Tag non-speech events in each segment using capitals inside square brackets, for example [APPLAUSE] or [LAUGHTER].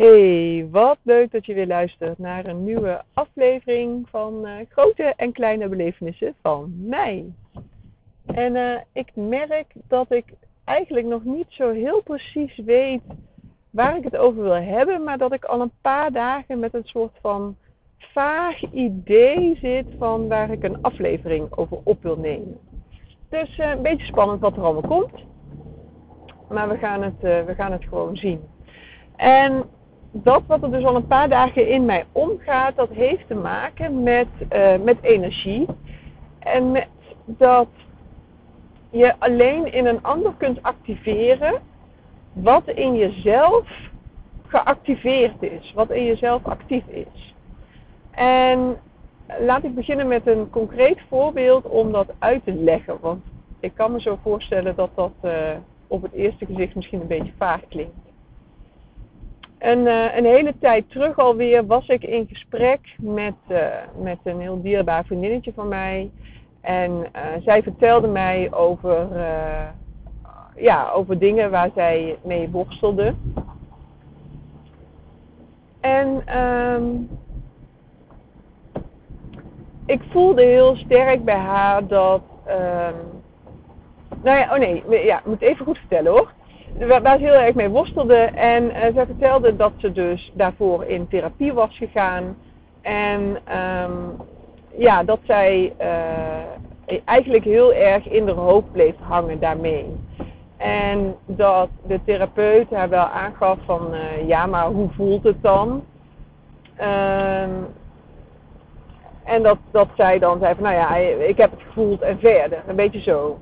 Hey, wat leuk dat je weer luistert naar een nieuwe aflevering van uh, Grote en Kleine Belevenissen van mij. En uh, ik merk dat ik eigenlijk nog niet zo heel precies weet waar ik het over wil hebben, maar dat ik al een paar dagen met een soort van vaag idee zit van waar ik een aflevering over op wil nemen. Dus uh, een beetje spannend wat er allemaal komt. Maar we gaan het, we gaan het gewoon zien. En dat wat er dus al een paar dagen in mij omgaat, dat heeft te maken met, uh, met energie. En met dat je alleen in een ander kunt activeren wat in jezelf geactiveerd is, wat in jezelf actief is. En laat ik beginnen met een concreet voorbeeld om dat uit te leggen. Want ik kan me zo voorstellen dat dat uh, op het eerste gezicht misschien een beetje vaag klinkt. En uh, een hele tijd terug alweer was ik in gesprek met, uh, met een heel dierbaar vriendinnetje van mij. En uh, zij vertelde mij over, ja, over dingen waar zij mee worstelde. En um, ik voelde heel sterk bij haar dat. Um, nou ja, oh nee, ja, ik moet even goed vertellen hoor waar ze heel erg mee worstelde. En uh, zij vertelde dat ze dus daarvoor in therapie was gegaan. En um, ja, dat zij uh, eigenlijk heel erg in haar hoofd bleef hangen daarmee. En dat de therapeut haar wel aangaf van uh, ja, maar hoe voelt het dan? Um, en dat, dat zij dan zei van nou ja, ik heb het gevoeld en verder. Een beetje zo.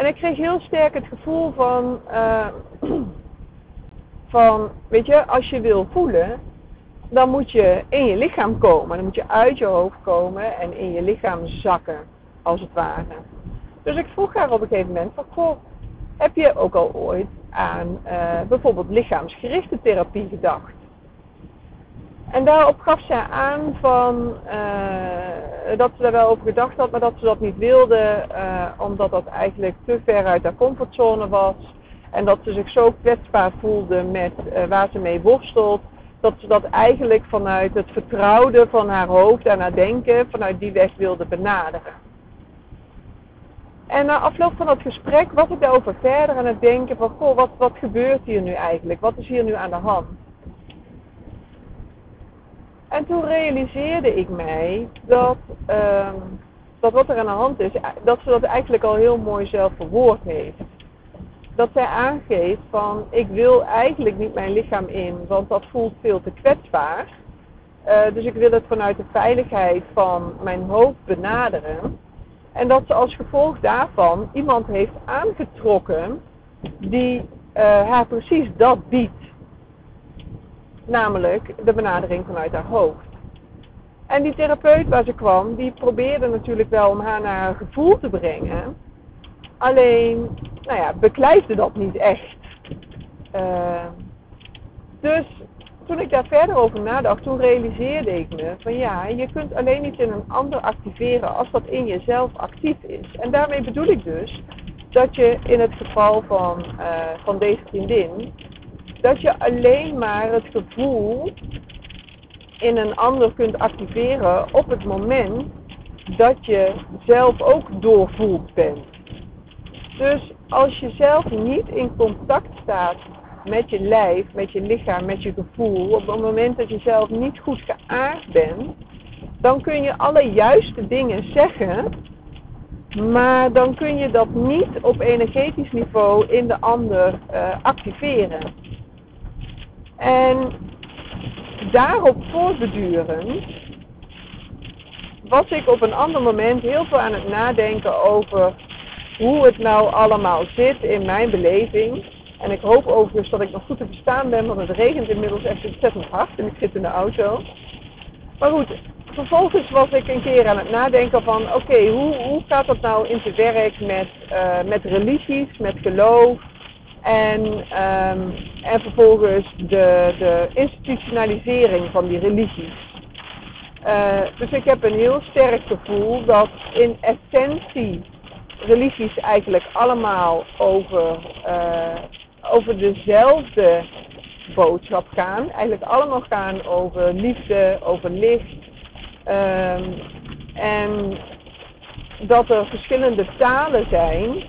En ik kreeg heel sterk het gevoel van, uh, [CLEARS THROAT] van, weet je, als je wil voelen, dan moet je in je lichaam komen. Dan moet je uit je hoofd komen en in je lichaam zakken, als het ware. Dus ik vroeg haar op een gegeven moment heb je ook al ooit aan uh, bijvoorbeeld lichaamsgerichte therapie gedacht? En daarop gaf zij aan van, uh, dat ze daar wel over gedacht had, maar dat ze dat niet wilde, uh, omdat dat eigenlijk te ver uit haar comfortzone was. En dat ze zich zo kwetsbaar voelde met uh, waar ze mee worstelt, dat ze dat eigenlijk vanuit het vertrouwde van haar hoofd en haar denken, vanuit die weg wilde benaderen. En na afloop van dat gesprek was ik daarover verder aan het denken van, goh, wat, wat gebeurt hier nu eigenlijk? Wat is hier nu aan de hand? En toen realiseerde ik mij dat, uh, dat wat er aan de hand is, dat ze dat eigenlijk al heel mooi zelf verwoord heeft. Dat zij aangeeft van ik wil eigenlijk niet mijn lichaam in, want dat voelt veel te kwetsbaar. Uh, dus ik wil het vanuit de veiligheid van mijn hoofd benaderen. En dat ze als gevolg daarvan iemand heeft aangetrokken die uh, haar precies dat biedt namelijk de benadering vanuit haar hoofd. En die therapeut waar ze kwam, die probeerde natuurlijk wel om haar naar haar gevoel te brengen. Alleen, nou ja, beklijfde dat niet echt. Uh, dus toen ik daar verder over nadacht, toen realiseerde ik me van ja, je kunt alleen iets in een ander activeren als dat in jezelf actief is. En daarmee bedoel ik dus dat je in het geval van, uh, van deze vriendin dat je alleen maar het gevoel in een ander kunt activeren op het moment dat je zelf ook doorvoeld bent. Dus als je zelf niet in contact staat met je lijf, met je lichaam, met je gevoel, op het moment dat je zelf niet goed geaard bent, dan kun je alle juiste dingen zeggen, maar dan kun je dat niet op energetisch niveau in de ander uh, activeren. En daarop voortbedurend was ik op een ander moment heel veel aan het nadenken over hoe het nou allemaal zit in mijn beleving. En ik hoop overigens dat ik nog goed te verstaan ben, want het regent inmiddels echt ontzettend hard en ik zit in de auto. Maar goed, vervolgens was ik een keer aan het nadenken van oké, hoe, hoe gaat dat nou in te werk met, uh, met religies, met geloof, en, um, en vervolgens de, de institutionalisering van die religies. Uh, dus ik heb een heel sterk gevoel dat in essentie religies eigenlijk allemaal over, uh, over dezelfde boodschap gaan. Eigenlijk allemaal gaan over liefde, over licht. Ehm, en dat er verschillende talen zijn,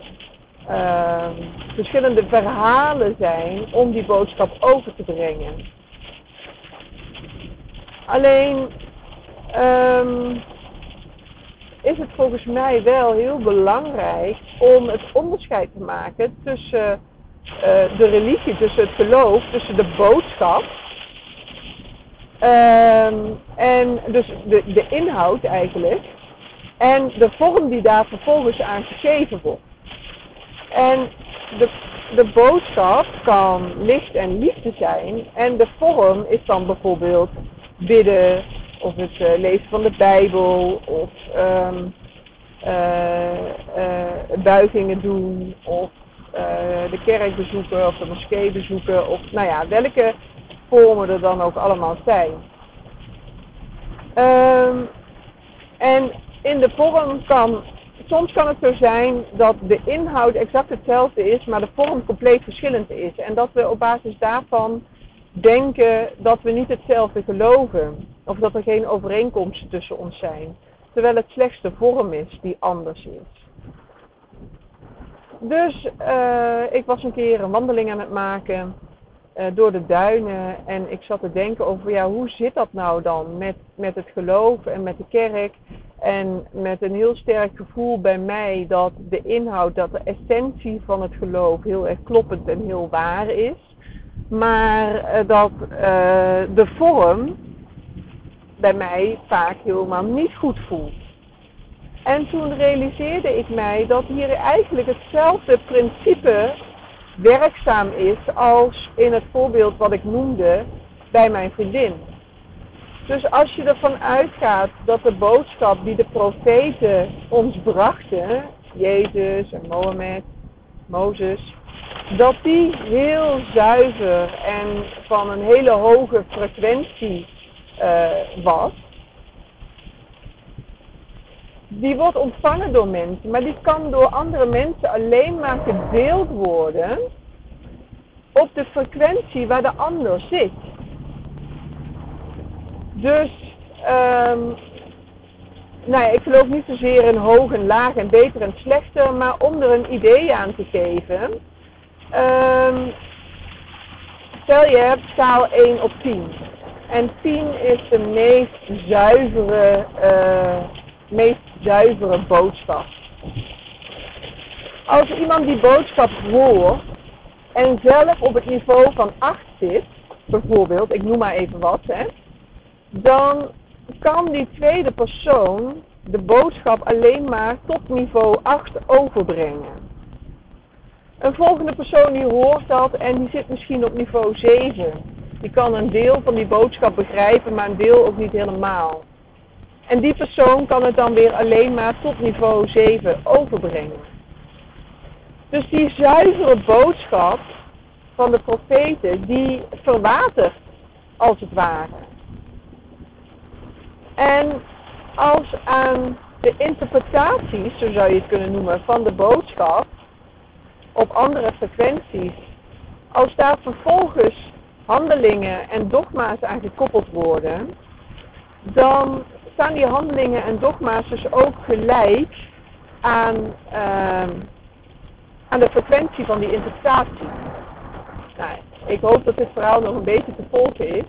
ehm, verschillende verhalen zijn om die boodschap over te brengen. Alleen ehm, is het volgens mij wel heel belangrijk om het onderscheid te maken tussen uh, de religie, tussen het geloof, tussen de boodschap um, en dus de, de inhoud eigenlijk en de vorm die daar vervolgens aan gegeven wordt. En de, de boodschap kan licht en liefde zijn en de vorm is dan bijvoorbeeld bidden of het uh, lezen van de Bijbel of um, uh, uh, buigingen doen of de kerk bezoeken of de moskee bezoeken of nou ja, welke vormen er dan ook allemaal zijn. Um, en in de vorm kan, soms kan het zo zijn dat de inhoud exact hetzelfde is, maar de vorm compleet verschillend is. En dat we op basis daarvan denken dat we niet hetzelfde geloven. Of dat er geen overeenkomsten tussen ons zijn. Terwijl het slechts de vorm is die anders is. Dus uh, ik was een keer een wandeling aan het maken uh, door de duinen. En ik zat te denken over ja, hoe zit dat nou dan met, met het geloof en met de kerk. En met een heel sterk gevoel bij mij dat de inhoud, dat de essentie van het geloof heel erg kloppend en heel waar is. Maar uh, dat de vorm bij mij vaak helemaal niet goed voelt. En toen realiseerde ik mij dat hier eigenlijk hetzelfde principe werkzaam is als in het voorbeeld wat ik noemde bij mijn vriendin. Dus als je ervan uitgaat dat de boodschap die de profeten ons brachten, Jezus en Mohammed, Mozes, dat die heel zuiver en van een hele hoge frequentie uh, was, die wordt ontvangen door mensen, maar die kan door andere mensen alleen maar gedeeld worden op de frequentie waar de ander zit. Dus, um, nou ja, ik geloof niet zozeer in hoog en laag en beter en slechter, maar om er een idee aan te geven. Um, stel je hebt schaal 1 op 10. En 10 is de meest zuivere, uh, meest zuivere boodschap. Als iemand die boodschap hoort en zelf op het niveau van 8 zit, bijvoorbeeld, ik noem maar even wat, hè, dan kan die tweede persoon de boodschap alleen maar tot niveau 8 overbrengen. Een volgende persoon die hoort dat en die zit misschien op niveau 7. Die kan een deel van die boodschap begrijpen, maar een deel ook niet helemaal. En die persoon kan het dan weer alleen maar tot niveau 7 overbrengen. Dus die zuivere boodschap van de profeten, die verwatert als het ware. En als aan de interpretaties, zo zou je het kunnen noemen, van de boodschap op andere frequenties, als daar vervolgens handelingen en dogma's aan gekoppeld worden, dan staan die handelingen en dogma's dus ook gelijk aan, uh, aan de frequentie van die interpretatie. Nou, ik hoop dat dit verhaal nog een beetje te volgen is.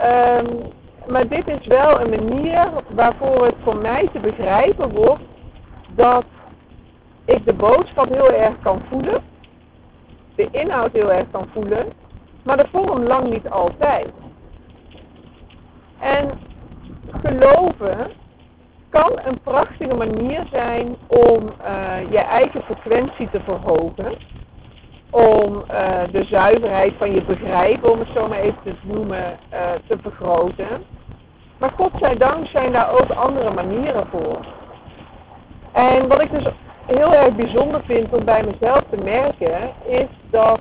Um, maar dit is wel een manier waarvoor het voor mij te begrijpen wordt dat ik de boodschap heel erg kan voelen, de inhoud heel erg kan voelen, maar de vorm lang niet altijd. En geloven kan een prachtige manier zijn om uh, je eigen frequentie te verhogen. Om uh, de zuiverheid van je begrijpen, om het zo maar even te noemen, uh, te vergroten. Maar godzijdank zijn daar ook andere manieren voor. En wat ik dus heel erg bijzonder vind om bij mezelf te merken, is dat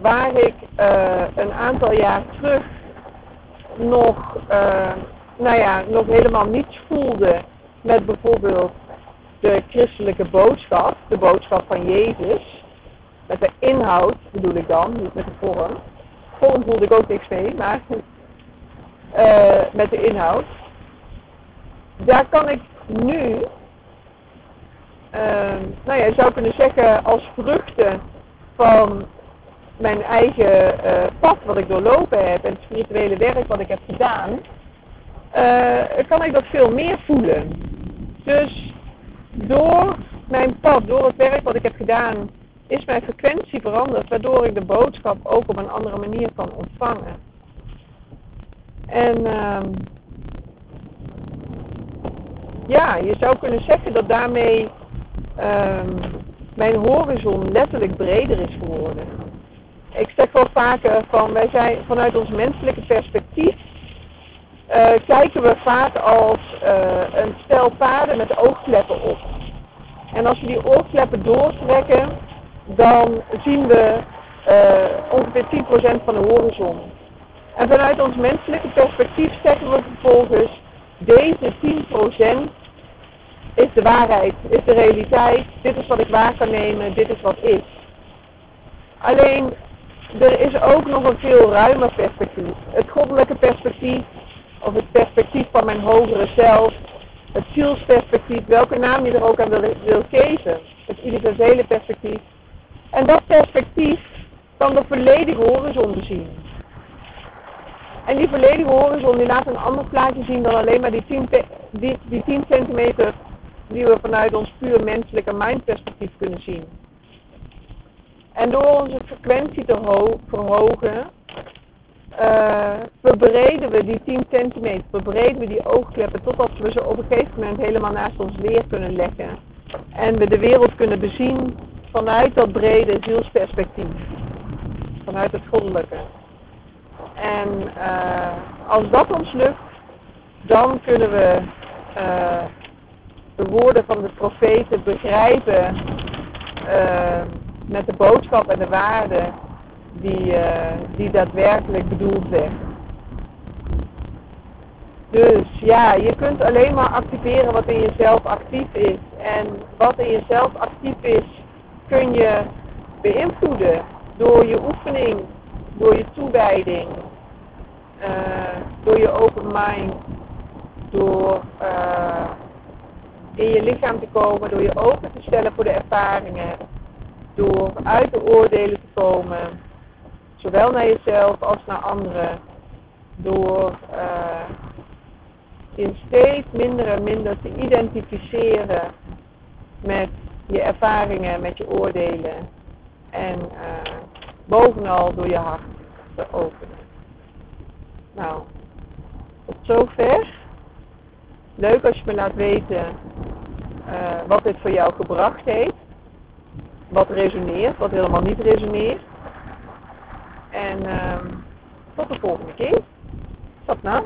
waar ik uh, een aantal jaar terug nog, nou ja, nog helemaal niets voelde met bijvoorbeeld de christelijke boodschap, de boodschap van Jezus, met de inhoud bedoel ik dan, niet met de vorm, vorm voelde ik ook niks mee, maar uh, met de inhoud. Daar kan ik nu, uh, nou ja, je zou kunnen zeggen als vruchten van mijn eigen uh, pad wat ik doorlopen heb en het spirituele werk wat ik heb gedaan, kan ik dat veel meer voelen. Dus door mijn pad, door het werk wat ik heb gedaan, is mijn frequentie veranderd, waardoor ik de boodschap ook op een andere manier kan ontvangen. En uh, ja, je zou kunnen zeggen dat daarmee uh, mijn horizon letterlijk breder is geworden. Ik zeg wel vaker van wij zijn vanuit ons menselijke perspectief uh, kijken we vaak als uh, een stel paarden met oogkleppen op. En als we die oogkleppen doortrekken, dan zien we uh, ongeveer 10% van de horizon. En vanuit ons menselijke perspectief zeggen we vervolgens, deze 10% is de waarheid, is de realiteit, dit is wat ik waar kan nemen, dit is wat is. Alleen, er is ook nog een veel ruimer perspectief. Het goddelijke perspectief, of het perspectief van mijn hogere zelf, het zielsperspectief, welke naam je er ook aan wil geven, het universele perspectief. En dat perspectief kan de volledige horizon bezien. En die volledige horizon die laat een ander plaatje zien dan alleen maar die 10, die, die 10 centimeter die we vanuit ons puur menselijke mindperspectief kunnen zien. En door onze frequentie te verhogen, uh, verbreden we die 10 centimeter, verbreden we die oogkleppen totdat we ze op een gegeven moment helemaal naast ons weer kunnen leggen. En we de wereld kunnen bezien vanuit dat brede zielsperspectief. Vanuit het goddelijke. En uh, als dat ons lukt, dan kunnen we uh, de woorden van de profeten begrijpen uh, met de boodschap en de waarde die, die daadwerkelijk bedoeld werd. Dus ja, je kunt alleen maar activeren wat in jezelf actief is. En wat in jezelf actief is, kun je beïnvloeden door je oefening, door je toewijding, uh, door je open mind, door uh, in je lichaam te komen, door je open te stellen voor de ervaringen, door uit de oordelen te komen, zowel naar jezelf als naar anderen, door uh, in steeds minder en minder te identificeren met je ervaringen, met je oordelen. En uh, bovenal door je hart te openen. Nou, tot zover. Leuk als je me laat weten uh, wat dit voor jou gebracht heeft. Wat resoneert, wat helemaal niet resoneert. En uh, tot de volgende keer. Tot nou.